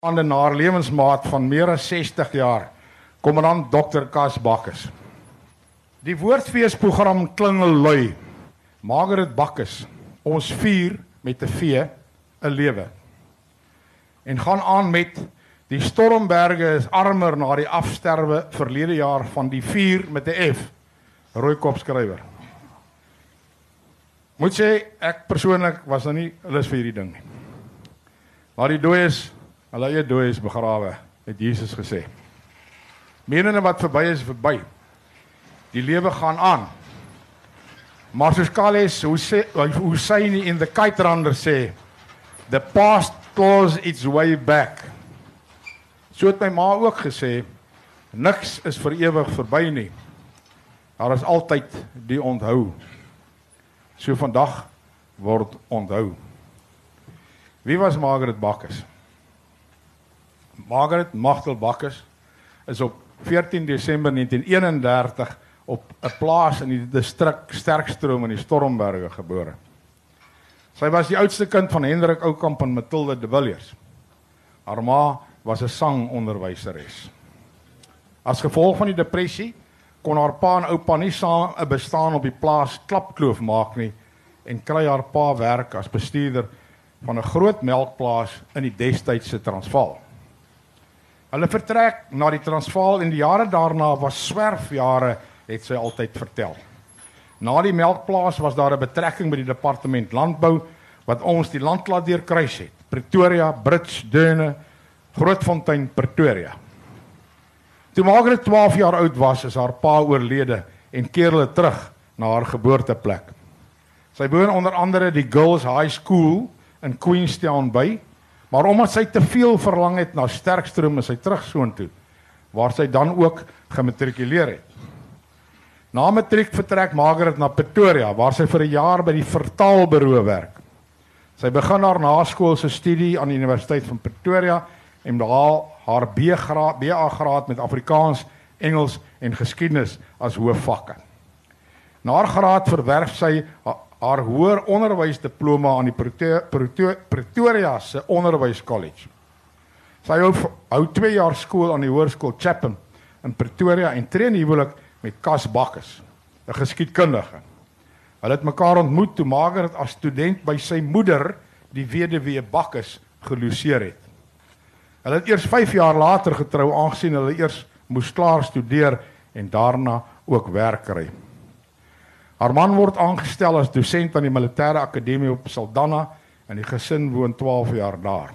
aande na haar lewensmaat van meer as 60 jaar, kommandant Dr. Kas Bakkes. Die woordfeesprogram klingel lui. Margaret Bakkes, ons vier met 'n V 'n lewe. En gaan aan met die Stormberge is armer na die afsterwe verlede jaar van die vier met 'n F. Rooikop skrywer. Moet sê ek persoonlik was nou nie lus vir hierdie ding nie. Maar die dooies Hulle eie dooies begrawe, het Jesus gesê. Menene wat verby is, verby. Die lewe gaan aan. Maar soos Kales, hoe sê hoe sê hy in the kite runner sê, the past claws its way back. So het my ma ook gesê, niks is vir ewig verby nie. Daar is altyd die onthou. So vandag word onthou. Wie was Margaret Bakkes? Margaret Magdal Bakkers is op 14 Desember 1931 op 'n plaas in die distrik Sterkstroom in die Stormberge gebore. Sy was die oudste kind van Hendrik Oukamp en Matilda de Villiers. Haar ma was 'n sangonderwyseres. As gevolg van die depressie kon haar pa en oupa nie saam 'n bestaan op die plaas Klapkloof maak nie en kry haar pa werk as bestuurder van 'n groot melkplaas in die destydse Transvaal. Hulle vertrek na die Transvaal en die jare daarna was swerfjare, het sy altyd vertel. Na die melkplaas was daar 'n betrekking by die departement landbou wat ons die land laat deurkruis het. Pretoria, Brits, Dene, Grootfontein, Pretoria. Toe Margaret 12 jaar oud was, is haar pa oorlede en keer hulle terug na haar geboorteplek. Sy woon onder andere die Girls High School in Queenstown by Maar omdat sy te veel verlang het na Sterkstroom, is sy terug soontoe waar sy dan ook gematrikuleer het. Na matriek vertrek Margaret na Pretoria waar sy vir 'n jaar by die vertaalbureau werk. Sy begin haar naskoolse studie aan die Universiteit van Pretoria en behaal haar B-graad, BA graad met Afrikaans, Engels en geskiedenis as hoofvakke. Na haar graad verwerf sy haar hoër onderwysdiploma aan die Pretoria, Pretoria se onderwyskollege. Sy hou hou 2 jaar skool aan die hoërskool Chapman in Pretoria en tree in huwelik met Kas Bakkes, 'n geskiedkundige. Hulle het mekaar ontmoet toe Margaret as student by sy moeder, die weduwee Bakkes, geloseer het. Hulle het eers 5 jaar later getrou aangesien hulle eers moes klaar studeer en daarna ook werk kry. Haar man word aangestel as dosent aan die militêre akademie op Saldanha en die gesin woon 12 jaar daar.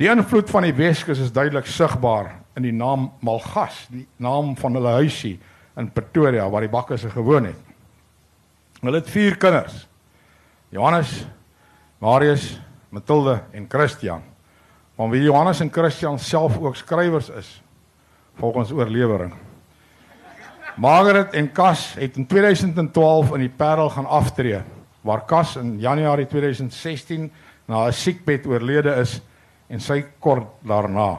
Die invloed van die Weskus is duidelik sigbaar in die naam Malgas, die naam van hulle huisie in Pretoria waar die bakkers gewoon het. Hulle het 4 kinders. Johannes, Marius, Matilde en Christian. Van wie Johannes en Christian self ook skrywers is volgens oorlewering. Margaret en Cas het in 2012 in die Parel gaan aftree waar Cas in Januarie 2016 na 'n siekbed oorlede is en sy kort daarna.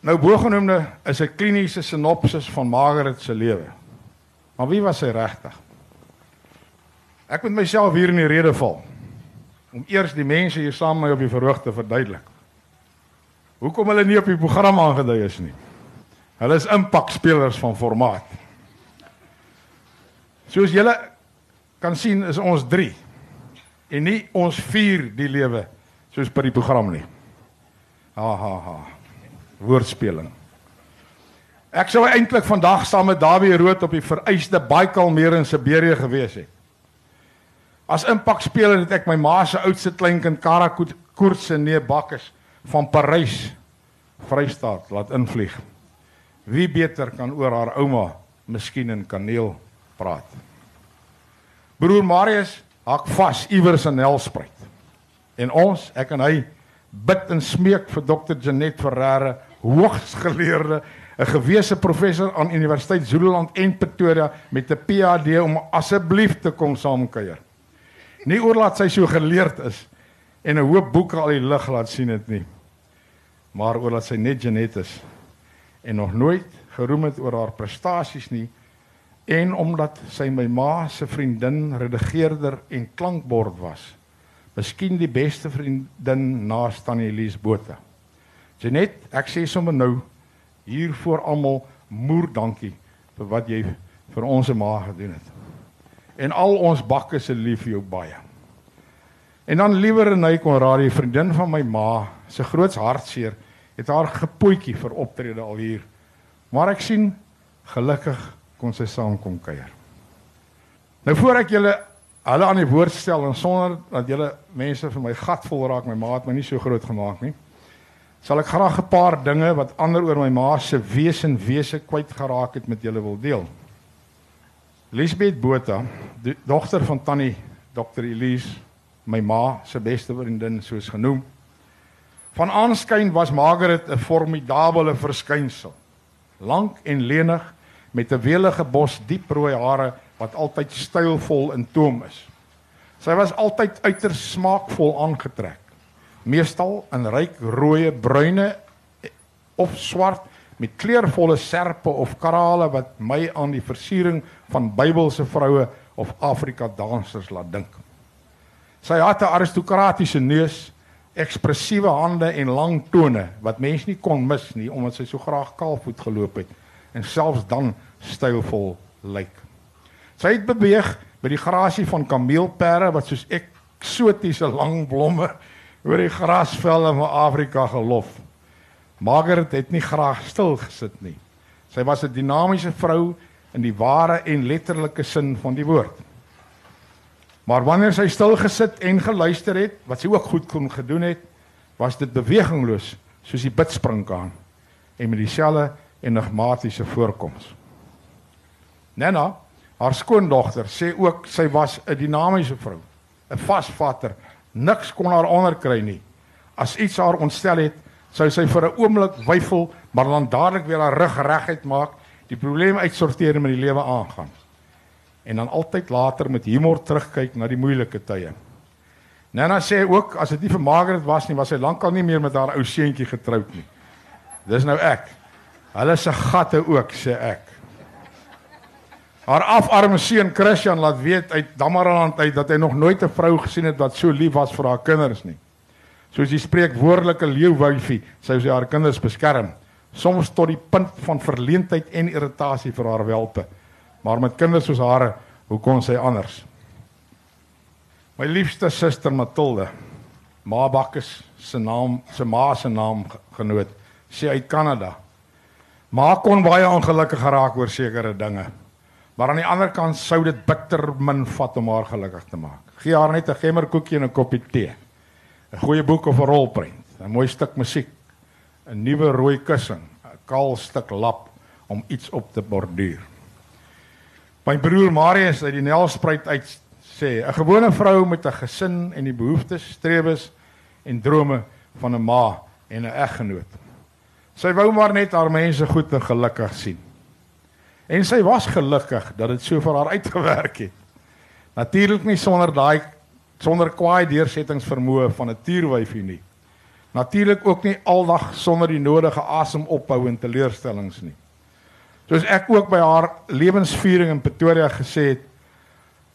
Nou bogenoemde is 'n kliniese sinopsis van Margaret se lewe. Maar wie was sy regtig? Ek moet myself hier in die rede val om eers die mense hier saam met my op die verhoog te verduidelik. Hoekom hulle nie op die program aangedui is nie? Hulle is impakspelers van formaat. Soos julle kan sien is ons 3 en nie ons 4 die lewe soos by die program nie. Ha ha ha. Woordspeling. Ek sou eintlik vandag saam met Dawie Rood op die vereiste Baikal meer in Siberië gewees het. As impakspeler het ek my ma se oudste kleinkind Kara Koorts se nee Bakkes van Parys Vrystaat laat invlieg. Wie beter kan oor haar ouma miskien in kaneel praat. Broer Marius hak vas iewers in Helspruit. En ons, ek en hy bid en smeek vir dokter Janet Ferreira, hoogs geleerde, 'n gewese professor aan Universiteit Zululand en Pretoria met 'n PhD om asseblief te kom saamkuier. Nie oorlaat sy so geleerd is en 'n hoop boeke al die lig laat sien dit nie. Maar oorlaat sy net Janet is en nog nooit geroem het oor haar prestasies nie en omdat sy my ma se vriendin, redigeerder en klankbord was. Miskien die beste vriendin na Tannie Elise Botha. Janet, ek sê sommer nou hier voor almal moer dankie vir wat jy vir ons ma gedoen het. En al ons bakke se lief vir jou baie. En dan liewer Renay Konradi, vriendin van my ma, se groot hartseer, het haar gepoetjie vir optrede al hier. Maar ek sien gelukkig kon sy saamkom kuier. Nou voor ek julle hulle aan die woord stel en sonder dat julle mense vir my gat vol raak, my ma het my nie so groot gemaak nie. Sal ek graag 'n paar dinge wat ander oor my ma se wese en wese kwyt geraak het met julle wil deel. Lisbeth Botha, dogter van Tannie Dr Elise, my ma se beste vriendin soos genoem. Van aanskyn was Margaret 'n formidabele verskynsel. Lank en lenig met 'n welige bos diep rooi hare wat altyd stylvol in toom is. Sy was altyd uiters smaakvol aangetrek, meestal in ryk rooi, bruine of swart met kleurvolle serpe of karale wat my aan die versiering van Bybelse vroue of Afrika dansers laat dink. Sy het 'n aristokratiese neus, ekspressiewe hande en lang tone wat mens nie kon mis nie omdat sy so graag kaalvoet geloop het en selfs dan stylvol lyk. Sy het beweeg by die grasie van kameelperde wat soos eksotiese lang blomme oor die grasvelde van Afrika gelof. Margaret het nie graag stil gesit nie. Sy was 'n dinamiese vrou in die ware en letterlike sin van die woord. Maar wanneer sy stil gesit en geluister het, wat sy ook goed kon gedoen het, was dit bewegingloos soos die bidspringkaan en met dieselfde enigmatiese voorkoms. Nena Haar skoondogter sê ook sy was 'n dinamiese vrou, 'n vasvatter. Niks kon haar onderkry nie. As iets haar ontstel het, sou sy vir 'n oomblik weifel, maar dan dadelik weer haar rug reguit maak, die probleem uitsorteer en met die lewe aangaan. En dan altyd later met humor terugkyk na die moeilike tye. Nana sê ook as dit nie vir Margaret was nie, was sy lankal nie meer met haar ou seentjie getroud nie. Dis nou ek. Hulle se gatte ook, sê ek. Haar afarme seun Christian laat weet uit Damaraland uit dat hy nog nooit 'n vrou gesien het wat so lief was vir haar kinders nie. Soos die spreekwoordelike leeuwyfie, sou sy haar kinders beskerm, soms tot die punt van verleentheid en irritasie vir haar welpe. Maar met kinders soos haar, hoe kon sy anders? My liefste suster Matilde, Ma Bakkes se naam, se ma se naam genoot, sê uit Kanada. Ma kon baie ongelukkig geraak oor sekere dinge. Maar aan die ander kant sou dit bitter min vat om haar gelukkig te maak. Gee haar net 'n gemmerkoekie en 'n koppie tee. 'n Goeie boek of 'n rolprent, 'n mooi stuk musiek, 'n nuwe rooi kussing, 'n kaal stuk lap om iets op te borduur. My broer Marius uit die Nelspruit uit sê 'n gewone vrou met 'n gesin en die behoeftes, strewes en drome van 'n ma en 'n eggenoot. Sy wou maar net haar mense goed en gelukkig sien. En sy was gelukkig dat dit so vir haar uitgewerk het. Natuurlik nie sonder daai sonder kwaai deursettingsvermoë van 'n tuurwyfie nie. Natuurlik ook nie aldag sonder die nodige asemophou en teleurstellings nie. Soos ek ook by haar lewensviering in Pretoria gesê het,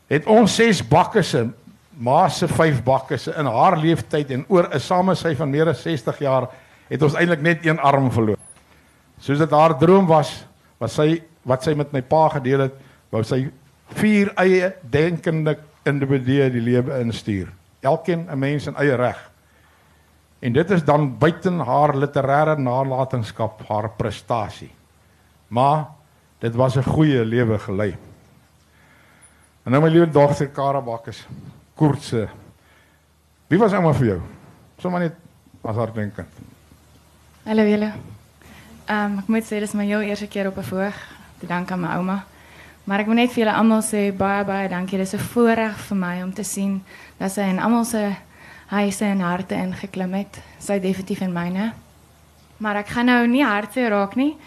het ons ses bakke se ma se vyf bakke se in haar lewenstyd en oor 'n samesy van meer as 60 jaar het ons eintlik net een arm verloor. Soos dit haar droom was, was sy wat sy met my pa gedeel het, wou sy vier eie denkende individue die lewe instuur. Elkeen 'n mens in eie reg. En dit is dan buiten haar literêre nalatenskap, haar prestasie. Maar dit was 'n goeie lewe gelei. En nou my liewe dogter Karabak is kurtse. Wie was ouma vir jou? Sommige net as haar denkend. Hallo julle. Ehm um, ek moet sê dis my heel eerste keer op 'n voorg te dank aan my ouma. Maar ek wil net vir julle almal sê baie baie dankie. Dit is 'n voorreg vir my om te sien dat sy in almal se huise en harte ingeklim het. Sy definitief in myne. Maar ek gaan nou nie harte raak nie.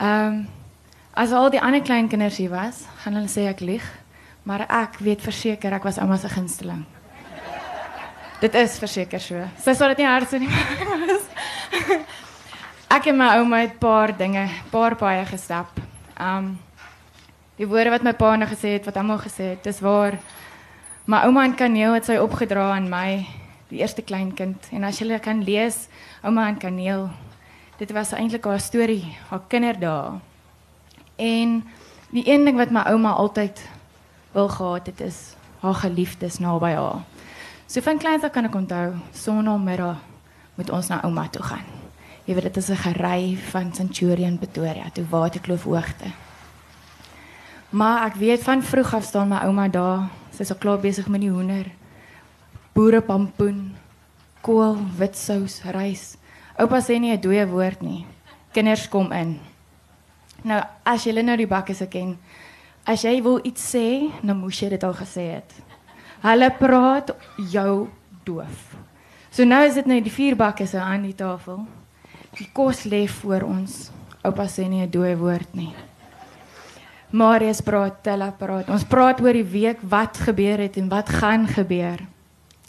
Ehm um, as al die ander klein kinders hier was, gaan hulle sê ek lieg, maar ek weet verseker ek was ouma se gunsteling. Dit is verseker so. Sy sê dit nie harte nie. ek en my ouma het paar dinge, paar paaie gestap. Um die woorde wat my pa nou gesê het, wat almal gesê het, dis waar. My ouma en Kaneel het sy opgedra aan my, die eerste kleinkind. En as jy kan lees, ouma en Kaneel, Dit was eintlik haar storie, haar kinderdae. En die een ding wat my ouma altyd wil gehad het is haar geliefdes naby haar. So van kleins af kan ek onthou, sonoggemiddag moet ons na ouma toe gaan. Jy weet dit is 'n gery van Centurion Pretoria toe Waterkloof hoogte. Maar ek weet van vroeg af staan my ouma daar. Sy's al klaar besig met die hoender. Boere pampoen, kool, witsous, rys. Oupa sê nie 'n dooie woord nie. Kinders kom in. Nou, as jy nou die bakke se ken, as jy wil iets sê, dan moes jy dit al gesê het. Hulle praat jou doof. So nou is dit nou die vier bakke se aan die tafel. Die kos lê voor ons. Oupa sê nie 'n dooie woord nie. Marius praat, Tella praat. Ons praat oor die week wat gebeur het en wat gaan gebeur.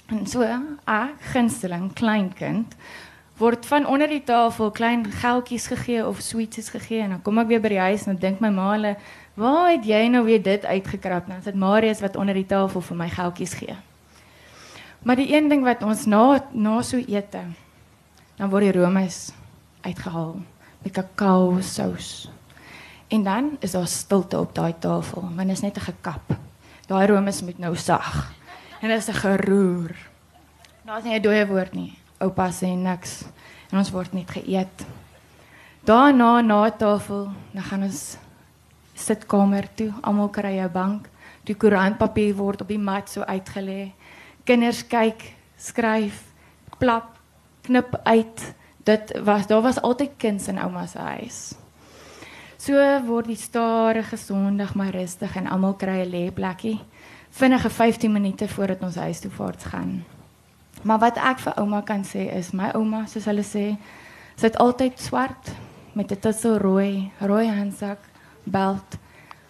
En so, ek gunsteling kleinkind word van onder die tafel klein geldjies gegee of sweeties gegee en dan kom ek weer by die huis en dan dink my ma hulle, "Waar het jy nou weer dit uitgekrap?" Dan sit Marius wat onder die tafel vir my geldjies gee. Maar die een ding wat ons na na so ete, dan word die roomys uitgehaal met kakao sous. En dan is daar stilte op daai tafel, want is net 'n gekap. Daai roomys moet nou sag. En dit is 'n geroer. Daar's nie 'n dooie woord nie oupa sê niks en ons word net geëet. Daarna na tafel, dan gaan ons sitkamer toe, almal kry 'n bank, die koerantpapier word op die mat so uitgelê. Kinders kyk, skryf, plap, knip uit. Dit was daar was altyd kuns in ouma se huis. So word die stadige Sondag maar rustig en almal kry 'n lêplekkie. Vinnige 15 minute voordat ons huis toe vaart gaan. Maar wat ek vir ouma kan sê is my ouma, soos hulle sê, sy het altyd swart met 'n tussel rooi, rooi handsak, belt,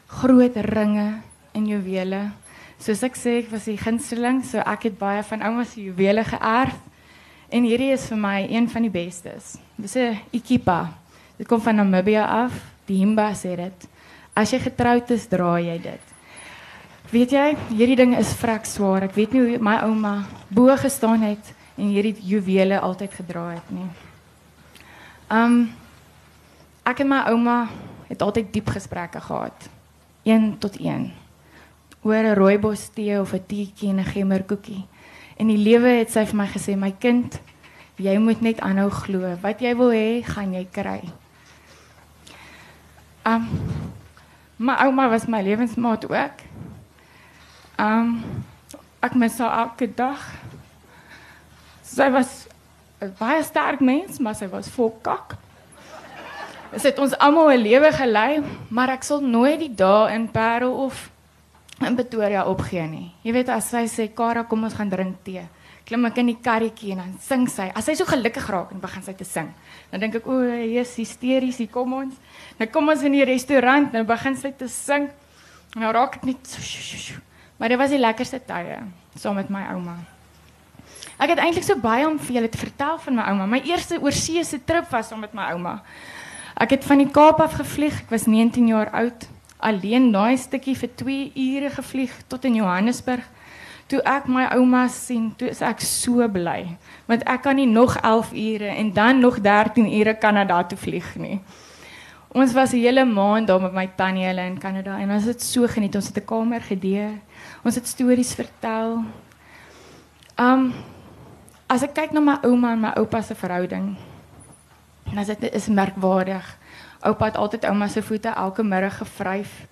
groot ringe en juwele. Soos ek sê, ek was die gunsteling, so ek het baie van ouma se juwele geërf. En hierdie is vir my een van die bestes. Dis 'n Ikipa. Dit kom van Namibia af. Die Himba sê dit. As jy getroud is, dra jy dit. Weet jy, hierdie ding is vrek swaar. Ek weet nie hoe my ouma bo gestaan het en hierdie juwele altyd gedra het nie. Um ek en my ouma het altyd diep gesprekke gehad. Een tot een. Oor 'n rooibos tee of 'n teetjie en 'n gemmerkoekie. En die lewe het sy vir my gesê, my kind, jy moet net aanhou glo. Wat jy wil hê, gaan jy kry. Um my ouma was my lewensmaat ook. Um ek mis haar elke dag. Sy was 'n baie sterk mens, maar sy was vol kak. Sy het ons almal 'n lewe gelei, maar ek sal nooit die dae in Parel of in Pretoria opgee nie. Jy weet as sy sê Kara, kom ons gaan drink tee. Klim ek in die karretjie en dan sing sy. As sy so gelukkig raak en begin sy te sing, dan dink ek o, jy's hysteries, hier kom ons. Dan kom ons in die restaurant en begin sy te sing. Nou raak dit net so, so. Maar dit was die lekkerste tye saam met my ouma. Ek het eintlik so baie om vir julle te vertel van my ouma. My eerste oorseese trip was saam met my ouma. Ek het van die Kaap af gevlieg. Ek was 19 jaar oud. Alleen daai stukkie vir 2 ure gevlieg tot in Johannesburg. Toe ek my ouma sien, toe is ek so bly, want ek kan nie nog 11 ure en dan nog 13 ure Kanada toe vlieg nie. Ons was 'n hele maand daar met my tannie hulle in Kanada en ons het so geniet. Ons het 'n kamer gedeel. Ons het stories vertel. Um as ek kyk na my ouma en my oupa se verhouding, dan is dit is merkwaardig. Oupa het altyd ouma se voete elke middag gevryf.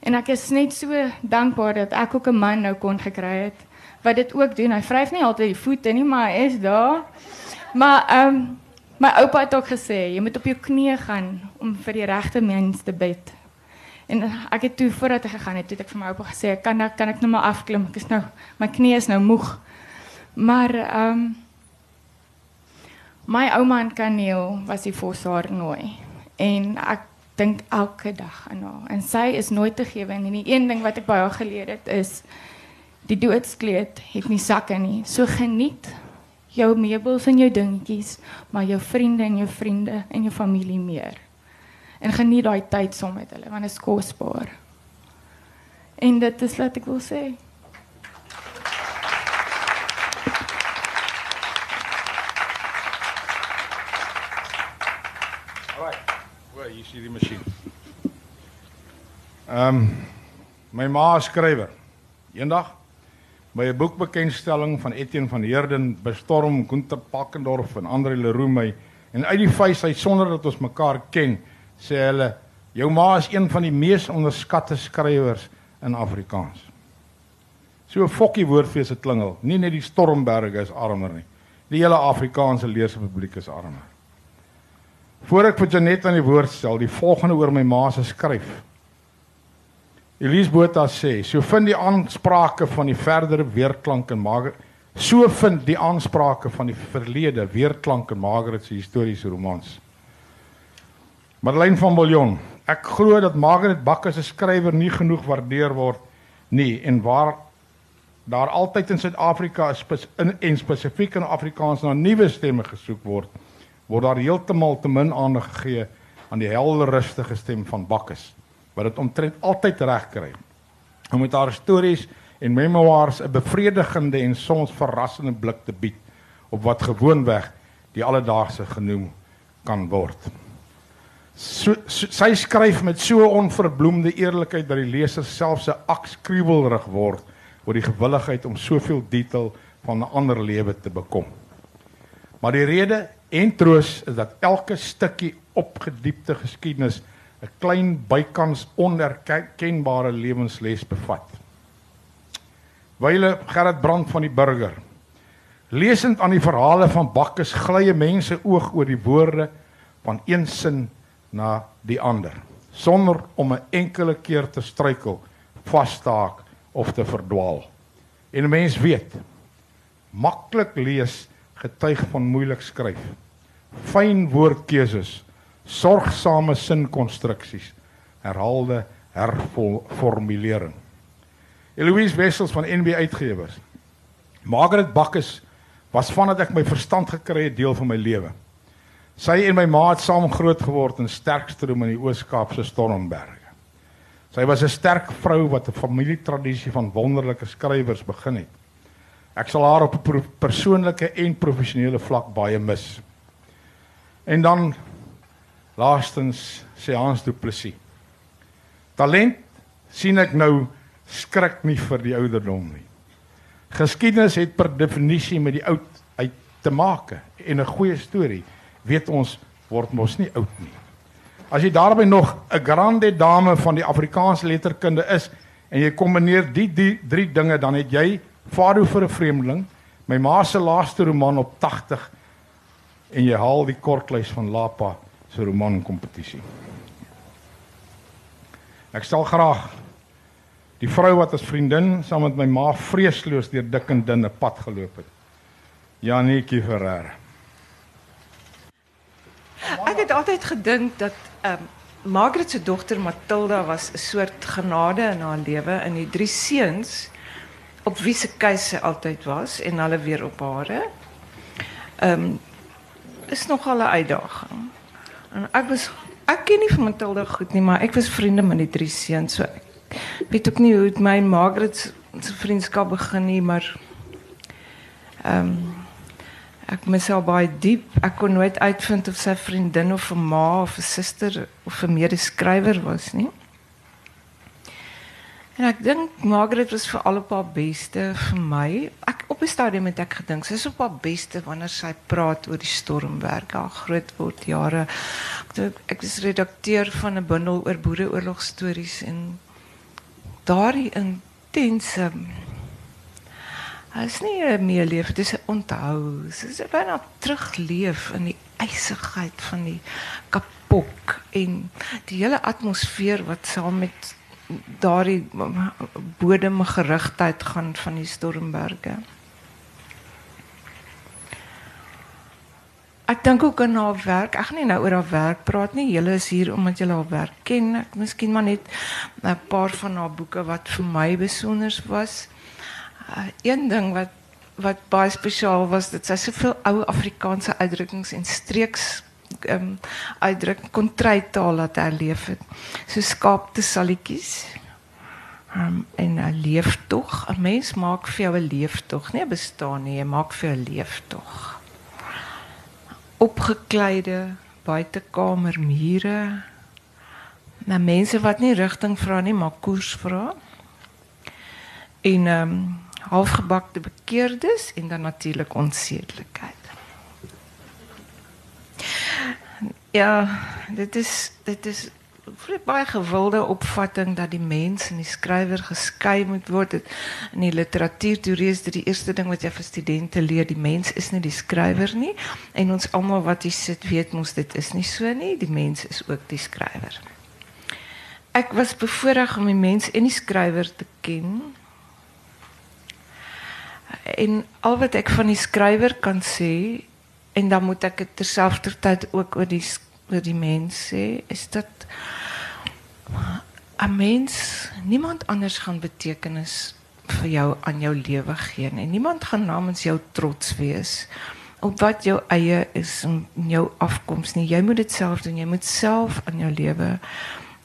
En ek is net so dankbaar dat ek ook 'n man nou kon gekry wat dit ook doen. Hy vryf nie altyd die voete nie, maar hy is daar. Maar um My oupa het ook gesê jy moet op jou knieë gaan om vir die regte mens te bid. En ek het toe voordat gegaan het, het ek vir my oupa gesê, kan kan ek nou maar afklim? Ek is nou my knieë is nou moeg. Maar ehm um, my ouma en Kaneel was die fossaar nooi. En ek dink elke dag aan haar. En sy is nooit te gewe en die een ding wat ek by haar geleer het is die doodskleed het nie sakke nie. So geniet jou meubels en jou dingetjies, maar jou vriende en jou vriende en jou familie meer. En geniet daai tyd saam met hulle want dit is kosbaar. En dit is wat ek wil sê. Right. O, hier is hierdie masjien. Ehm um, my ma is skrywer. Eendag by 'n boekbekenstelling van Etienne van Heerden bestorm Gunther Pakkendorf en Andre Leroux my en uit die vuis uit sonder dat ons mekaar ken, sê hulle jou ma is een van die mees onderskatte skrywers in Afrikaans. So 'n fokkie woordfees het klingel. Nie net die Stormberge is armer nie. Die hele Afrikaanse leespubliek is armer. Voordat ek vir Janet aan die woord stel, die volgende oor my ma se skryf. Elise Botha sê, so vind die aansprake van die verdere weerklank in Margaret, so vind die aansprake van die verlede weerklank in Margaret se historiese romans. Madeleine van Billjon, ek glo dat Margaret Bakker se skrywer nie genoeg waardeer word nie en waar daar altyd in Suid-Afrika in en spesifiek in Afrikaans na nuwe stemme gesoek word, word daar heeltemal te min aandag gegee aan die helder rustige stem van Bakkes wat dit omtrent altyd reg kry. Om met haar stories en memoirs 'n bevredigende en soms verrassende blik te bied op wat gewoonweg die alledaagse genoem kan word. So, so, sy skryf met so onverbloemde eerlikheid dat die leser selfs 'n akskriebelrig word oor die gewilligheid om soveel detail van 'n ander lewe te bekom. Maar die rede en troos is dat elke stukkie opgediepte geskiedenis 'n klein bykans onherkenbare lewensles bevat. Wyle Gerard Brand van die Burger. Lesend aan die verhale van Bakkes glye mense oog oor die woorde van een sin na die ander sonder om 'n enkele keer te struikel, vasstaak of te verdwaal. En 'n mens weet, maklik lees getuig van moeilik skryf. Fyn woordkeuses, sorgsame sinkonstruksies, herhaalde herformulering. Eloise Wessels van NB Uitgewers. Margaret Bakkes was vandat ek my verstand gekry het deel van my lewe. Sy en my ma het saam groot geword in Sterkstroom in die Oos-Kaapse Stormberge. Sy was 'n sterk vrou wat 'n familietradisie van wonderlike skrywers begin het. Ek sal haar op 'n persoonlike en professionele vlak baie mis. En dan laastens sê Hans Du Plessis. Talent sien ek nou skrik nie vir die ouderdom nie. Geskiedenis het per definisie met die oud uit te maak en 'n goeie storie weet ons word mos nie oud nie. As jy daarby nog 'n grande dame van die Afrikaanse letterkunde is en jy kombineer die, die drie dinge dan het jy Faro vir 'n vreemdeling, my ma se laaste roman op 80 en jy haal die kortlys van Lapa se roman kompetisie. Ek stel graag die vrou wat as vriendin saam met my ma vreesloos deur dik en dun 'n pad geloop het. Janetjie Ferreira. Ek het altyd gedink dat ehm um, Margaret se dogter Matilda was 'n soort genade in haar lewe en die drie seuns op wie se keuse altyd was en hulle weer op hare. Ehm is nogal 'n uitdaging. Ek ken nie van goed nie, maar ek was vriende met die drie seuns, so weet ook nie hoe my Margaret se vriendskap maar ehm um, diep. Ek kon nooit uitvind of sy vriendin of 'n ma of 'n suster of 'n medeskrywer was nie. En ek dink Margaret was vir al op haar beste vir my. Ek op 'n stadium het ek gedink sy is op haar beste wanneer sy praat oor die stormwerk, haar groot word jare. Ek, ek was redakteur van 'n bundel oor boereoorlogstories en daardie intense Dit is nie meer leef, dit is 'n onthou. Dit is byna terugleef in die ysigheid van die kapok en die hele atmosfeer wat saam met daardie bodem gerigtheid gaan van die stormberge. Ek dink ook aan haar werk. Ek gaan nie nou oor haar werk praat nie. Is hier omdat julle haar werk ken. Ek miskien maar net 'n paar van haar boeke wat vir my besonder was uh, een ding wat wat baie spesiaal was dat sy soveel ou Afrikaanse uitdrukkings en streeks um, uitdruk kontrytaal laat herleef het. So skaapte. Ehm um, en 'n leeftog. 'n Mens maak vir jou 'n leeftog, nie bestaan nie, jy maak vir 'n leeftog. Opgekleide buitekamer mure. Na mense wat nie rigting vra nie, maar koers vra. En ehm um, halfgebakte bekeerdes en dan natuurlik onsedelikheid. Ja, dit is dit is vir baie opvatting dat die mens en die skrywer geskei moet word. In die literatuurteorie is dit die eerste ding wat jy vir studente leer, die mens is nie die skrywer nie en ons almal wat hier sit weet mos dit is nie so nie, die mens is ook die skrywer. Ek was bevoorreg om die mens en die skrywer te ken. En al wat ek van die skrywer kan sê en dan moet ek terselfdertyd ook oor die oor die mens sê is dat 'n mens niemand anders gaan betekenis vir jou aan jou lewe gee en niemand gaan namens jou trots wees op wat jou eie is en jou afkoms nie. Jy moet dit self doen. Jy moet self aan jou lewe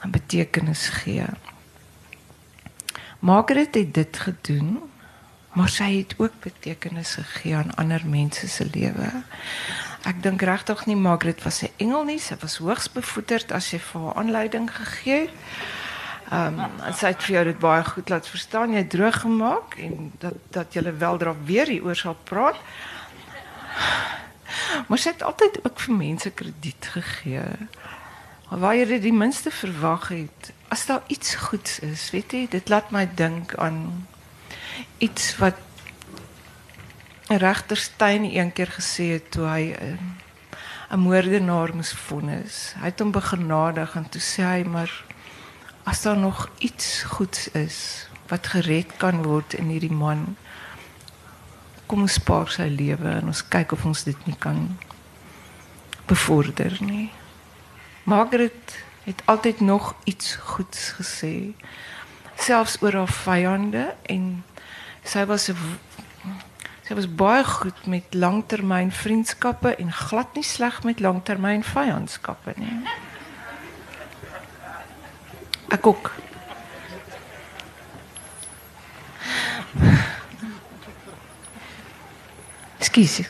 'n betekenis gee. Margaret het dit gedoen maar sy het ook betekenis gegee aan ander mense se lewe Ek dink regtig nie Margaret was 'n engel nie, sy was hoogs bevoeterd as sy vir haar aanleiding gegee. Ehm um, sy het vir jou dit baie goed laat verstaan, jy droog gemaak en dat dat jy wel daarop weer hieroor sal praat. Sy het altyd ook vir mense krediet gegee. Waar jy dit die minste verwag het, as daar iets goeds is, weet jy, dit laat my dink aan iets wat regter Steyn een keer gesê het toe hy 'n uh, 'n moordenaar moes vonnis. Hy het hom begenadig en toe sê hy maar as daar nog iets goeds is wat gered kan word in hierdie man kom ons spaar sy lewe en ons kyk of ons dit nie kan bevorder nie. Margaret het altyd nog iets goeds gesê selfs oor haar vyande en sy was 'n Sy was baie goed met langtermyn vriendskappe en glad nie sleg met langtermyn vyandskappe nie. Ek ook. Skus.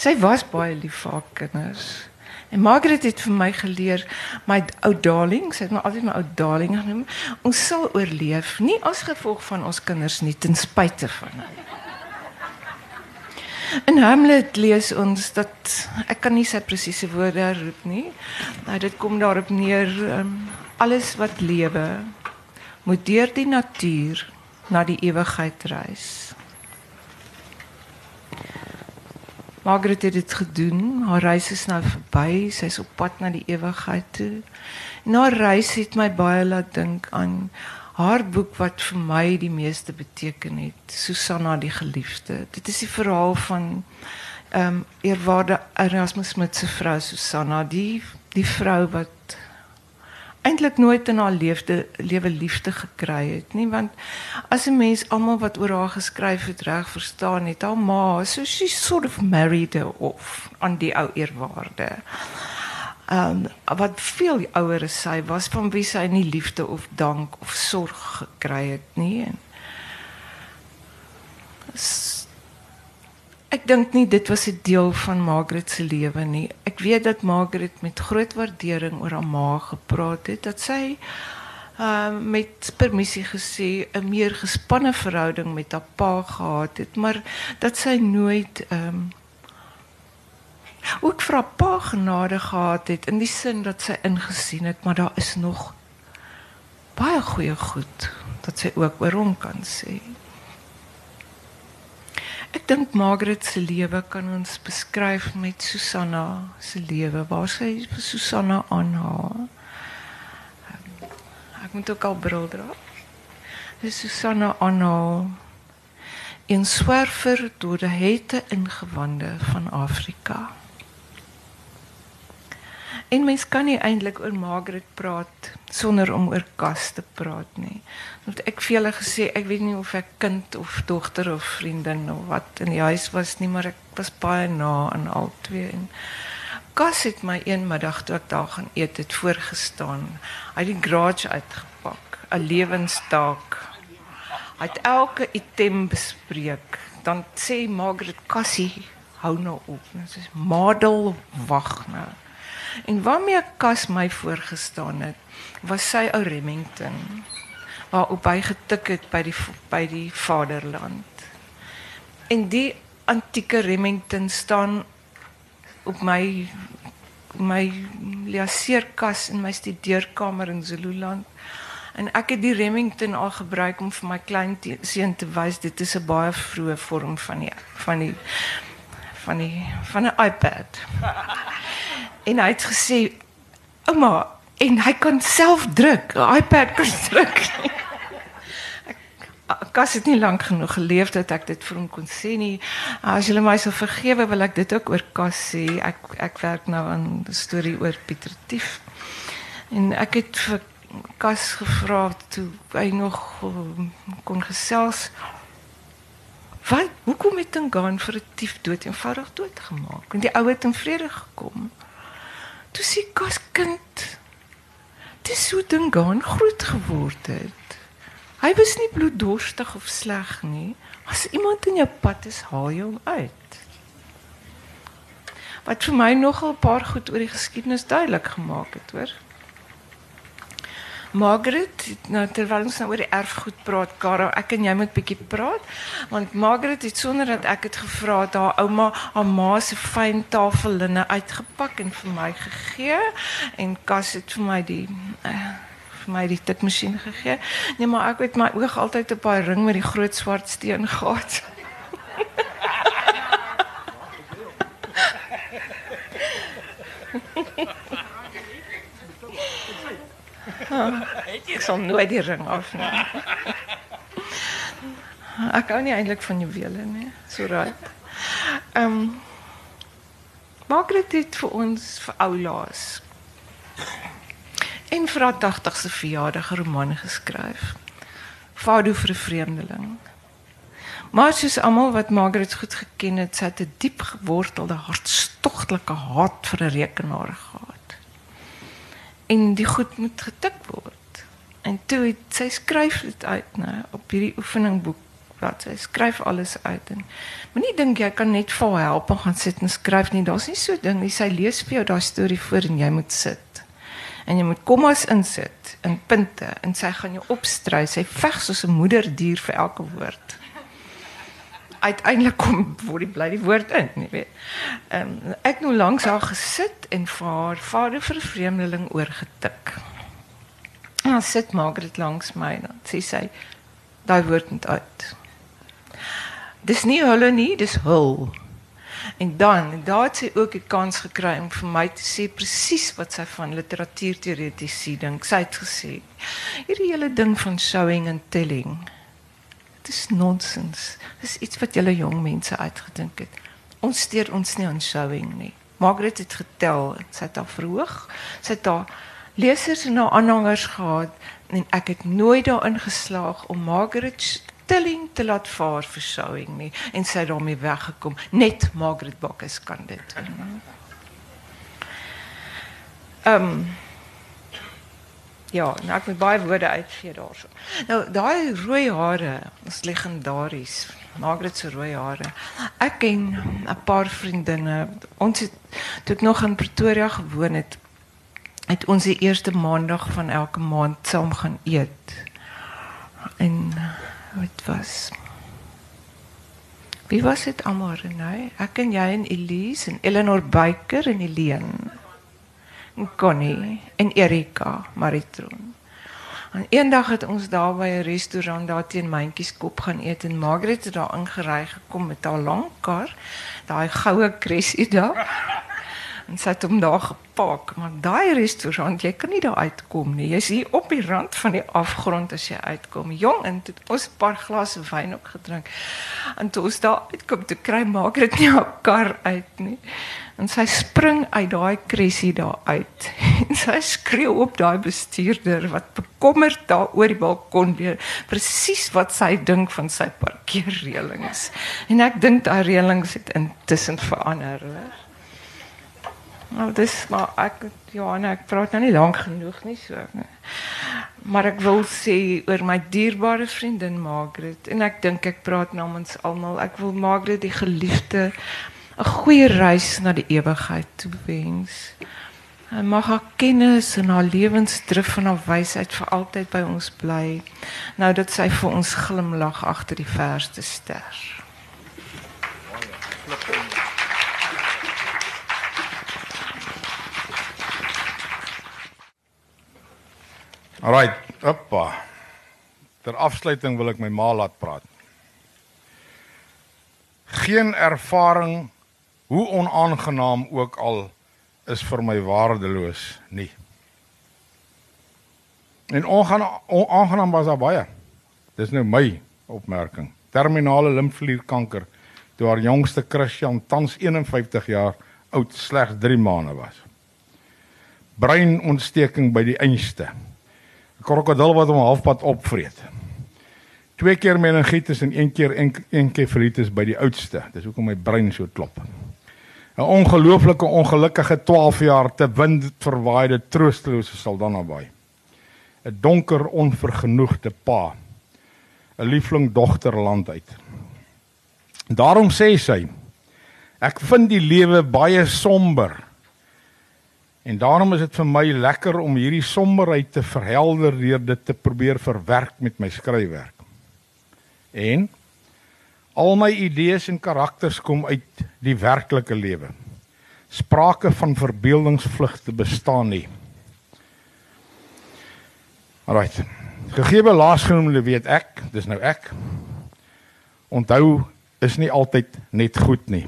Sy was baie lief vir haar kinders. En Margaret het vir my geleer, my ou darling, sy het my altyd my ou darling genoem, ons sal oorleef, nie as gevolg van ons kinders nie, ten spyte van hulle. In Hamlet lees ons dat ek kan nie sy presiese woorde roep nie. Maar dit kom daarop neer um, alles wat lewe moet deur die natuur na die ewigheid reis. Margaret het dit gedoen. Haar reis is nou verby. Sy's op pad na die ewigheid toe. Na reis het my baie laat dink aan haar boek wat vir my die meeste beteken het, Susanna die geliefde. Dit is die verhaal van ehm um, eerwaarde Erasmus Smith se vrou Susanna, die die vrou wat eintlik nooit in haar lewe lewe liefde gekry het nie want as 'n mens almal wat oor haar geskryf het reg verstaan het haar ma so she sort of married her aan die ou eerwaarde. Um, wat veel ouer sy was van wie sy nie liefde of dank of sorg gekry het nie Ek dink nie dit was 'n deel van Margaret se lewe nie. Ek weet dat Margaret met groot waardering oor haar ma gepraat het dat sy uh met permissie gesê 'n meer gespanne verhouding met haar pa gehad het, maar dat sy nooit ehm ook vir haar pa genade gehad het in die sin dat sy ingesien het maar daar is nog baie goeie goed dat sy ook hom kan sê. Ek dink Margaret se lewe kan ons beskryf met Susanna se lewe waar sy Susanna aanhaal. Ek moet ook al bril dra. Dis Susanna aanhaal in swerfer deur die hete ingewande van Afrika. En mens kan nie eintlik oor Margaret praat sonder om oor Kas te praat nie. Want ek vir julle gesê, ek weet nie of ek kind of dogter of vriendin of wat in die huis was nie, maar ek was baie na aan al twee en Kas het my een middag toe ek daar gaan eet het voorgestaan. Hy het die garage uitgepak, 'n lewenstaak. Hy het elke item bespreek. Dan sê Margaret Cassie, hou nou op. Dit is Madel Wagner. En waarmee Kas my voorgestaan het, was sy ou Remington waarop hy getik het by die by die vaderland. En die antieke Remington staan op my my laseerkas in my studeerkamer in Zululand. En ek het die Remington al gebruik om vir my klein seun te wys dit is 'n baie vroeë vorm van die van die van die van 'n iPad. En hy het gesê ouma en hy kan self druk, 'n iPad kan druk. Ek kas het nie lank genoeg geleef dat ek dit vir hom kon sê nie. As julle my sal vergewe, wil ek dit ook oor Kas sê. Ek ek werk nou aan 'n storie oor Pieter Tief. En ek het vir Kas gevra toe hy nog um, kon gesels. Wat hoekom het Tingaan vir 'n tief dood eenvoudig doodgemaak? En die ou het in vrede gekom. Toe sê Kas kind, dis so Tingaan groot geword het. Hy was nie bloeddorstig of sleg nie. As iemand in jou pad is, haal jy hom uit. Wat vir my nogal 'n paar goed oor die geskiedenis duidelik gemaak het, hoor. Margaret, nou terwyl ons nou oor die erfgoed praat, Kara, ek en jy moet bietjie praat, want Margaret het sonder dat ek het gevra het haar ouma haar ma se fyn tafellinne uitgepak en vir my gegee en Kas het vir my die uh, vir my die tikmasjien gegee. Nee, maar ek het my oog altyd op daai ring met die groot swart steen gehad. Ek sal nooit die ring afneem. Ek hou nie eintlik van juwele nie. So right. Ehm um, Margaret het vir ons vir oulaas en vir haar 80ste verjaardag roman geskryf. Fado vir 'n vreemdeling. Maar soos almal wat Margaret goed geken het, sy het 'n diep gewortelde hartstogtelike haat vir 'n rekenaar gehad en die goed moet getik word. En toe het sy skryf uit, nê, op hierdie oefeningboek wat sy skryf alles uit en moenie dink jy kan net vir help en gaan sit en skryf nie. Daar's nie so ding nie. Sy lees vir jou daai storie voor en jy moet sit. En jy moet kommas insit in punte en sy gaan jou opstry. Sy veg soos 'n moederdier vir elke woord uiteindelik kom word die bly die woord in, jy weet. Ehm um, ek nou langs haar gesit en vir vader vir vreemdeling oorgetik. En dan sit Margaret langs my en dan sê sy daai woord net uit. Dis nie hulle nie, dis hul. En dan, daar het sy ook 'n kans gekry om vir my te sê presies wat sy van literatuurteoretiese dink. Sy het gesê: "Hierdie hele ding van showing and telling is nonsens. Dis iets wat julle jong mense uitgedink het. Ons steur ons nie aan showing nie. Margaret het getel, sy het daar verhoog. Sy het daar lesers en haar aanhangers gehad en ek het nooit daarin geslaag om Margaret telling te laat vaar vir showing nie en sy het daarmee weggekom. Net Margaret Bokkes kan dit doen. Ehm um, Ja, nou ek moet baie woorde uitgee daarso. Nou daai rooi hare is legendaries. Margaret se rooi hare. Ek ken 'n paar vriendinne. Ons het nog in Pretoria gewoon het, het ons die eerste maandag van elke maand saam gaan eet. En wat was Wie was dit almal, nee? Ek en jy en Elise en Eleanor Baker en Helene. Connie en Erika Maritron. En eendag het ons daar by 'n restaurant daar teen Myntjies kop gaan eet en Margaret het daar ingery gekom met haar lang kar, daai goue kressie daar. En sy het hom daar gepak, maar daai restaurant, jy kan nie daar uitkom nie. Jy's hier op die rand van die afgrond as jy uitkom. Jong, en toe ons 'n paar glase wyn ook gedrink. En toe ons daar uitkom, toe kry Margaret nie haar kar uit nie. En sy spring uit daai kressie daar uit. En sy skreeu op daai bestuurder wat bekommerd daar oor die balkon weer presies wat sy dink van sy parkeerreëlings. En ek dink daai reëlings het intussen verander, hoor. Nou dis maar ek Johanna, ek praat nou nie lank genoeg. Maar ek wil sê oor my dierbare vriendin Margaret en ek dink ek praat namens almal. Ek wil Margaret die geliefde 'n goeie reis na die ewigheid toewens. En mag haar kennis en haar lewensdrif en haar wysheid vir altyd by ons bly. Nou dat sy vir ons glimlag agter die verste ster. Alright, oppa. Ter afsluiting wil ek my ma laat praat. Geen ervaring hoe onaangenaam ook al is vir my waardeloos nie. En onaangenaam was daar baie. Dis nou my opmerking. Terminale limfklierkanker toe haar jongste Christian tans 51 jaar oud slegs 3 maande was. Breinontsteking by die einste. 'n Krokodil wat hom halfpad opvreet. Twee keer meningitis en een keer enkefalitis by die oudste. Dis hoekom my brein so klop. 'n Ongelooflike ongelukkige 12 jaar te wind verwaaide troostelose Saldanha Bay. 'n Donker onvergenoegde pa. 'n Liefling dogter land uit. Daarom sê sy ek vind die lewe baie somber. En daarom is dit vir my lekker om hierdie somberheid te verhelder deur dit te probeer verwerk met my skryfwerk. En al my idees en karakters kom uit die werklike lewe. Sprake van verbeeldingsvlugte bestaan nie. Alrite. Gegeewe laasgenoemde weet ek, dis nou ek. Onthou is nie altyd net goed nie.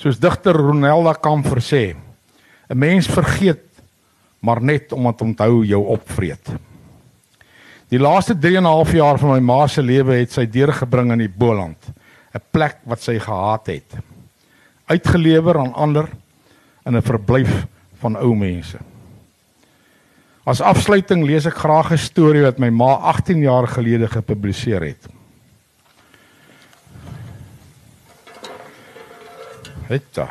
Soos digter Ronelda Kamfer sê, 'n mens vergeet maar net omdat onthou jou opvreet. Die laaste 3 en 'n half jaar van my ma se lewe het sy deurgebring in die Boland, 'n plek wat sy gehaat het. Uitgelewer aan ander in 'n verblyf van ou mense. As afsluiting lees ek graag 'n storie wat my ma 18 jaar gelede gepubliseer het. Hetta.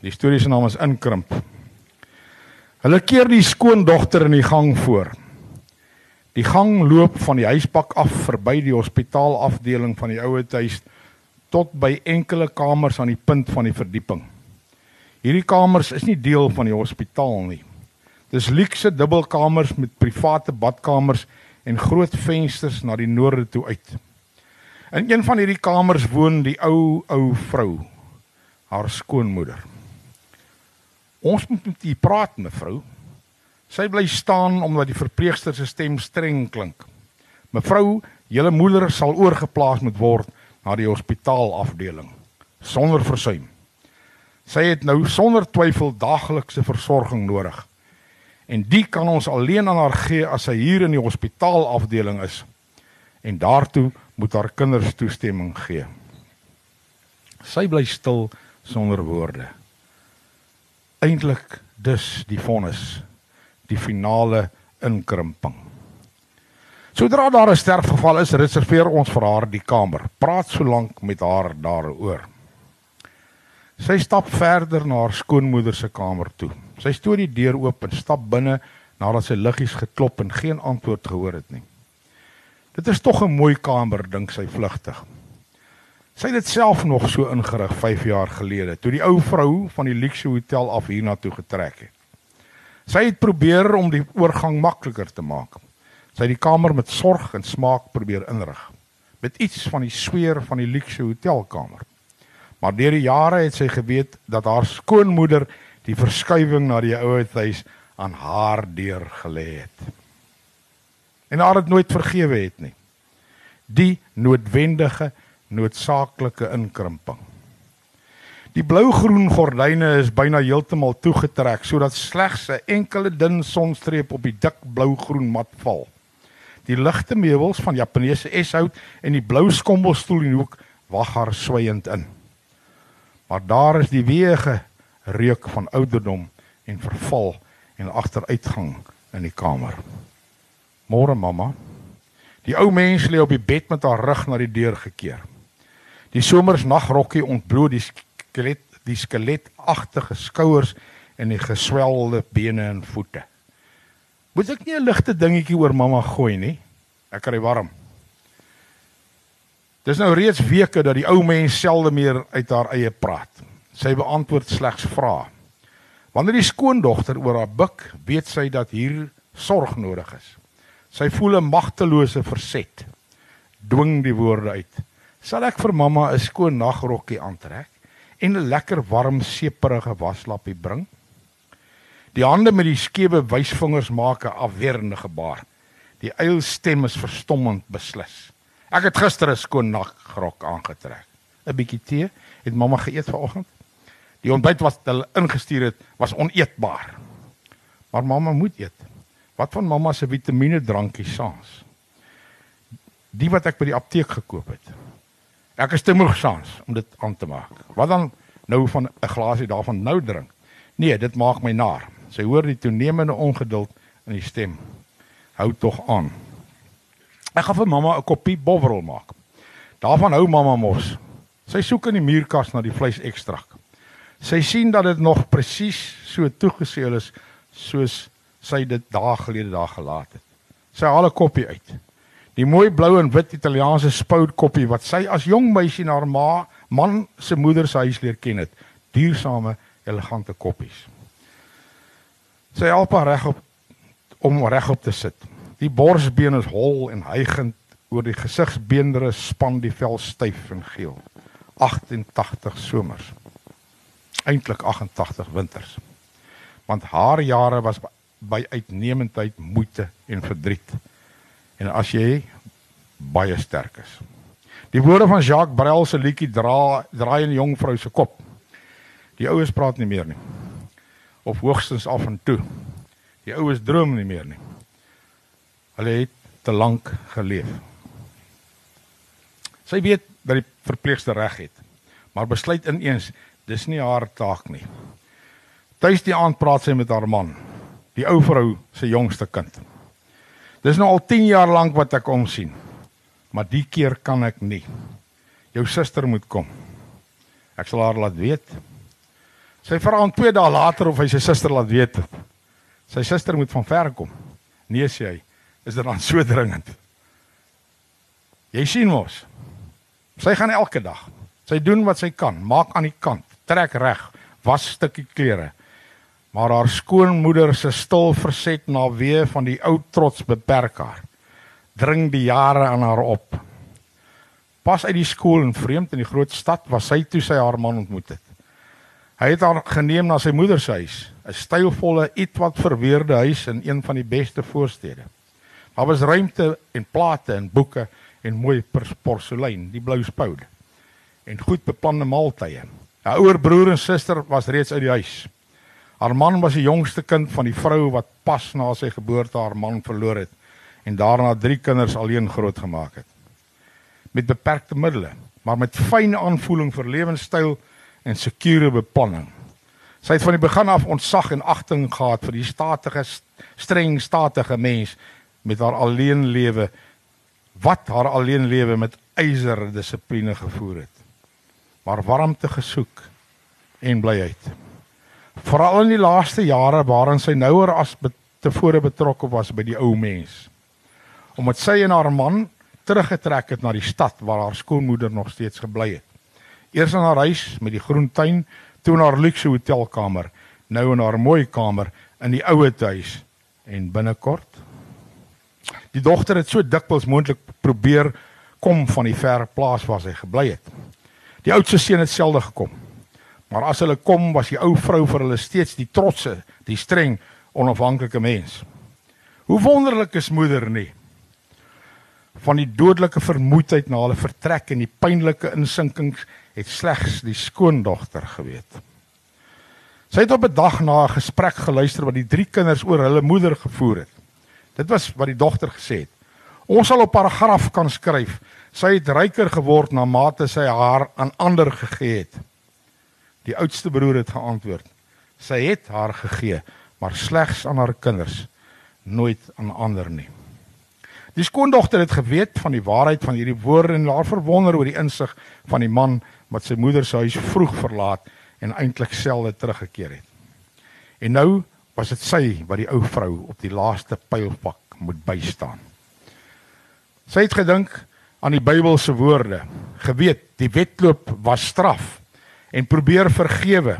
Die storie se naam is Inkrimp. Hulle keer die skoondogter in die gang voor. Die gang loop van die huispak af verby die hospitaalafdeling van die ouer huis tot by enkele kamers aan die punt van die verdieping. Hierdie kamers is nie deel van die hospitaal nie. Dis luukse dubbelkamers met private badkamers en groot vensters na die noorde toe uit. In een van hierdie kamers woon die ou ou vrou, haar skoonmoeder. Ons moet met u praat, mevrou. Sy bly staan omdat die verpleegster se stem streng klink. Mevrou, julle moeder sal oorgeplaas moet word na die hospitaalafdeling sonder versuim. Sy het nou sonder twyfel daaglikse versorging nodig. En die kan ons alleen aan haar gee as sy hier in die hospitaalafdeling is. En daartoe moet haar kinders toestemming gee. Sy bly stil sonder woorde. Eintlik dus die vonnis die finale inkrimping. Sodra daar 'n sterfgeval is, reserveer ons vir haar die kamer. Praat so lank met haar daaroor. Sy stap verder na haar skoonmoeder se kamer toe. Sy stoot die deur oop en stap binne nadat sy liggies geklop en geen antwoord gehoor het nie. Dit is tog 'n mooi kamer, dink sy vlugtig. Sy het dit self nog so ingerig 5 jaar gelede toe die ou vrou van die luxe hotel af hiernatoe getrek het. Sy het probeer om die oorgang makliker te maak. Sy het die kamer met sorg en smaak probeer inrig met iets van die sweer van die luxe hotelkamer. Maar deur die jare het sy geweet dat haar skoonmoeder die verskuiwing na die ouer huis aan haar deur gelê het. En haar het nooit vergewe het nie. Die noodwendige noodsaaklike inkrimping. Die blou-groen gordyne is byna heeltemal toegetrek sodat slegs 'n enkele dun sonstreep op die dik blou-groen mat val. Die ligte meubels van Japaneese eshout en die blou skommelstoel in die hoek wag haar swygend in. Maar daar is die weege reuk van ouderdom en verval en agteruitgang in die kamer. Môre mamma. Die ou mens lê op die bed met haar rug na die deur gekeer. Die somersnagrokkie ontbloot die skelet die skeletagtige skouers en die geswelde bene en voete. Moet ek nie 'n ligte dingetjie oor mamma gooi nie? Ek kry warm. Dis nou reeds weke dat die ou mens selde meer uit haar eie praat. Sy beantwoord slegs vrae. Wanneer die skoondogter oor haar buik, weet sy dat hier sorg nodig is. Sy voel 'n magtelose verset. Dwing die woorde uit. Sal ek vir mamma 'n skoon nagrokkie aantrek en 'n lekker warm seperige waslappie bring? Die hande met die skewe wysvingers maak 'n afwerende gebaar. Die eilstem is verstommend beslis. Ek het gister 'n skoon nagrok aangetrek. 'n Bietjie tee het mamma geëet vanoggend. Die ontbyt wat hulle ingestuur het was oneetbaar. Maar mamma moet eet. Wat van mamma se vitamiene drankie saans? Die wat ek by die apteek gekoop het. Ek is te moeg saans om dit aan te maak. Wat dan nou van 'n glasie daarvan nou drink? Nee, dit maak my naar. Sy hoor die toenemende ongeduld in die stem. Hou tog aan. Ek gaan vir mamma 'n koppie bovrol maak. Daarvan hou mamma mos. Sy soek in die muurkas na die vleisekstrak. Sy sien dat dit nog presies so toegeseël is soos sy dit dae gelede daar gelaat het. Sy haal 'n koppie uit. Die mooi blou en wit Italiaanse spout koppie wat sy as jong meisie na haar ma, man se moeder se huis leer ken het. Duursame, elegante koppies. Sy help haar regop om regop te sit. Die borsbeen is hol en hygend oor die gesigsbeendere span die vel styf en geel. 88 somers. Eintlik 88 winters. Want haar jare was by uitnemendheid, moeite en verdriet. En as jy baie sterk is. Die woorde van Jacques Brel se liedjie dra draai in die jong vrou se kop. Die oues praat nie meer nie of hoogstens af en toe. Die oues droom nie meer nie. Hulle het te lank geleef. Sy weet dat die verpleegster reg het, maar besluit ineens dis nie haar taak nie. Tuis die aand praat sy met haar man, die ou vrou se jongste kind. Dis nou al 10 jaar lank wat ek hom sien. Maar die keer kan ek nie. Jou suster moet kom. Ek sal haar laat weet. Sy vra hom 2 dae later of hy sy suster laat weet. Sy suster moet van ver kom. Nee sê hy, is dit dan so dringend? Jy sien mos. Sy gaan elke dag. Sy doen wat sy kan, maak aan die kant, trek reg, was stukkie klere. Maar haar skoonmoeder se stil verset na wee van die ou trots beperk haar. Dring die jare aan haar op. Pas uit die skool en vreemd in die groot stad was sy toe sy haar man ontmoet het. Hy het haar geneem na sy moeder se huis, 'n stylvolle, ietwat verweerde huis in een van die beste voorstede. Daar was ruimte en plate en boeke en mooi porselein, die blou spoude en goed beplande maaltye. Haar ouer broer en suster was reeds uit die huis. Haar man was die jongste kind van die vrou wat pas na sy geboorte haar man verloor het en daarna drie kinders alleen grootgemaak het. Met beperkte middele, maar met fyn aanvoeling vir lewenstyl en sekure beplanning. Sy het van die begin af ontzag en agting gehad vir die statige streng statige mens met haar alleen lewe wat haar alleen lewe met ywer dissipline gevoer het. Maar warmte gesoek en blyheid. Veral in die laaste jare waarin sy nouer as tevore betrokke was by die ou mens. Omdat sy en haar man teruggetrek het na die stad waar haar skoonmoeder nog steeds gebly het. Eers in haar huis met die groen tuin, toe in haar luukse hotelkamer, nou in haar mooi kamer in die oue huis en binnekort. Die dogter het so dikwels moontlik probeer kom van die ver plaas waar sy gebly het. Die oudste seun het selde gekom. Maar as hulle kom, was die ou vrou vir hulle steeds die trotse, die streng, onafhanklike mens. Hoe wonderlik is moeder nie van die dodelike vermoeidheid na hulle vertrek en die pynlike insinkings het slegs die skoondogter geweet. Sy het op 'n dag na 'n gesprek geluister wat die drie kinders oor hulle moeder gevoer het. Dit was wat die dogter gesê het. Ons sal op haar graf kan skryf: Sy het ryker geword na mate sy haar aan ander gegee het. Die oudste broer het geantwoord: Sy het haar gegee, maar slegs aan haar kinders, nooit aan ander nie. Die skoondogter het geweet van die waarheid van hierdie woorde en haar verwonder oor die insig van die man wat sy moeder se huis vroeg verlaat en eintlik selde teruggekeer het. En nou was dit sy wat die ou vrou op die laaste pylpak moet bystaan. Sy het gedink aan die Bybelse woorde. Geweet, die wedloop was straf en probeer vergewe.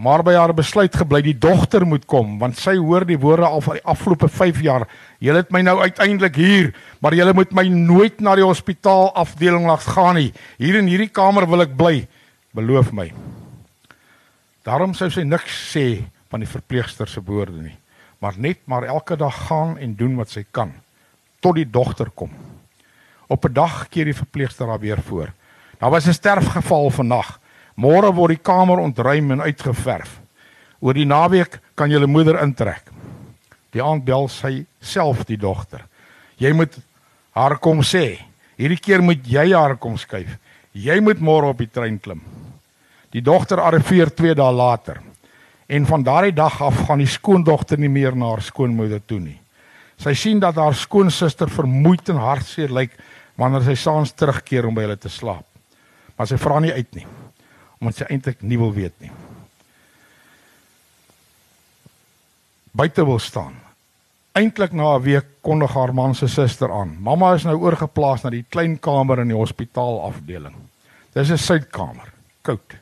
Maar by haar besluit gebly die dogter moet kom want sy hoor die woorde al vir die afgelope 5 jaar. Julle het my nou uiteindelik hier, maar julle moet my nooit na die hospitaal afdeling laat gaan nie. Hier in hierdie kamer wil ek bly. Beloof my. Daarom sou sy niks sê van die verpleegster se woorde nie, maar net maar elke dag gaan en doen wat sy kan tot die dogter kom. Op 'n dag keer die verpleegster haar weer voor. Daar was 'n sterfgeval vannag. Môre word die kamer ontruim en uitgeverf. Oor die naweek kan julle moeder intrek. Die aand bel sy self die dogter. Jy moet haar kom sê. Hierdie keer moet jy haar kom skuif. Jy moet môre op die trein klim. Die dogter arriveer 2 dae later. En van daardie dag af gaan die skoondogter nie meer na haar skoonmoeder toe nie. Sy sien dat haar skoonsister vermoeid en hartseer lyk wanneer sy saans terugkeer om by hulle te slaap. Maar sy vra nie uit nie omdat sy eintlik nie wil weet nie. Buite wil staan. Eintlik na 'n week kondig haar man se suster aan. Mamma is nou oorgeplaas na die klein kamer in die hospitaal afdeling. Dis 'n suidkamer, koud.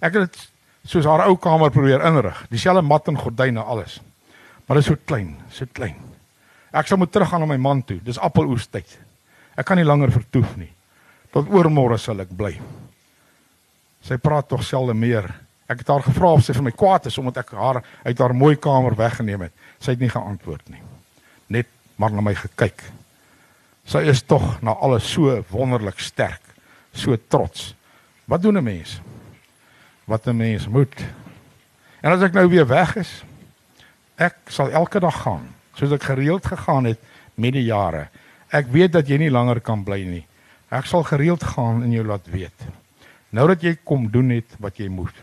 Ek het dit soos haar ou kamer probeer inrig, dieselfde mat en gordyne alles. Maar dit is so klein, so klein. Ek sal moet teruggaan na my man toe. Dis appeloestyd. Ek kan nie langer vertoef nie. Tot oormôre sal ek bly. Sy praat tog selde meer. Ek het haar gevra of sy vir my kwaad is omdat ek haar uit haar mooi kamer weggeneem het. Sy het nie geantwoord nie. Net maar na my gekyk. Sy is tog na alles so wonderlik sterk, so trots. Wat doen 'n mens? Wat 'n mens moet. En as ek nou weer weg is, ek sal elke dag gaan, soos ek gereeld gegaan het met die jare. Ek weet dat jy nie langer kan bly nie. Ek sal gereeld gaan en jou laat weet. Nou dat jy kom doen net wat jy moet.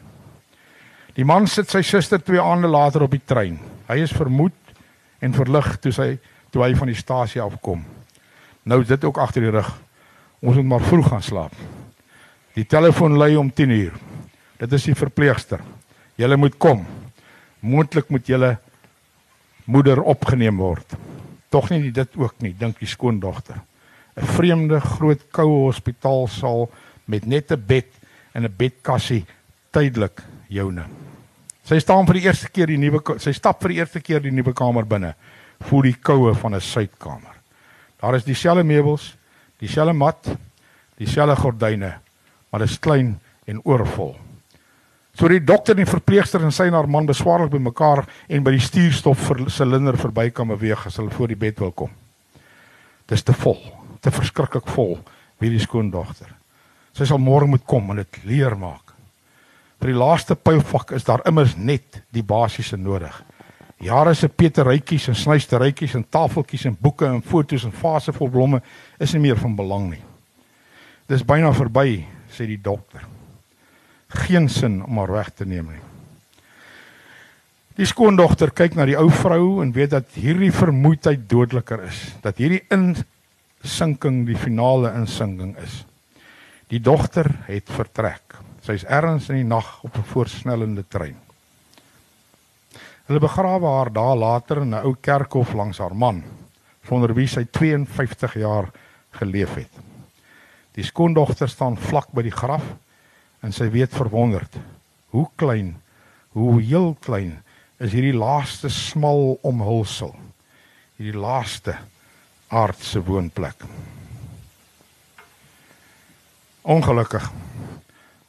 Die man sit sy suster twee aande later op die trein. Hy is vermoed en verlig toe sy toe hy van die stasie afkom. Nou is dit ook agter die rug. Ons moet maar vroeg gaan slaap. Die telefoon lui om 10 uur. Dit is die verpleegster. Julle moet kom. Moontlik moet julle moeder opgeneem word. Tog nie dit ook nie, dink die skoondogter. 'n Vreemde groot koue hospitaalsaal met net 'n bed in 'n bedkassie tydelik joune. Sy staan vir die eerste keer die nuwe sy stap vir die eerste keer die nuwe kamer binne. Voel die koue van 'n suidkamer. Daar is dieselfde meubels, dieselfde mat, dieselfde gordyne, maar dit is klein en oorvol. So die dokter en die verpleegster en sy en haar man beswaarlik bymekaar en by die stuurstop vir silinder verby kan beweeg as hulle voor die bed wil kom. Dis te vol, te verskriklik vol, wie die skoondogter. Sy sal môre moet kom en dit leer maak. Vir die laaste pyvak is daar immers net die basiese nodig. Jare se peterytjies en snuisterytjies en tafeltjies en boeke en fotos en vase vol blomme is nie meer van belang nie. Dis byna verby, sê die dokter. Geen sin om haar weg te neem nie. Die skoondogter kyk na die ou vrou en weet dat hierdie vermoeidheid dodeliker is, dat hierdie insinking die finale insinking is. Die dogter het vertrek. Sy's ergens in die nag op 'n voorsnellende trein. Hulle begrawe haar daar later in 'n ou kerkhof langs haar man, sonder wie sy 52 jaar geleef het. Die skoondogter staan vlak by die graf en sy weet verwonderd hoe klein, hoe heel klein is hierdie laaste smal omhulsel. Hierdie laaste aardse woonplek. Ongelukkig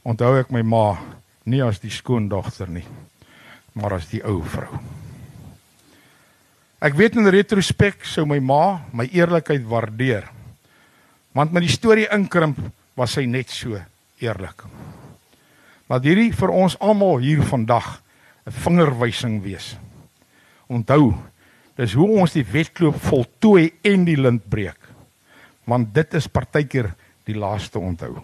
onthou ek my ma nie as die skoondogter nie, maar as die ou vrou. Ek weet in retrospek sou my ma my eerlikheid waardeer. Want met die storie inkrimp was sy net so eerlik. Laat hierdie vir ons almal hier vandag 'n vingerwysing wees. Onthou, dis hoe ons die wedloop voltooi en die lint breek. Want dit is partykeer die laaste onthou.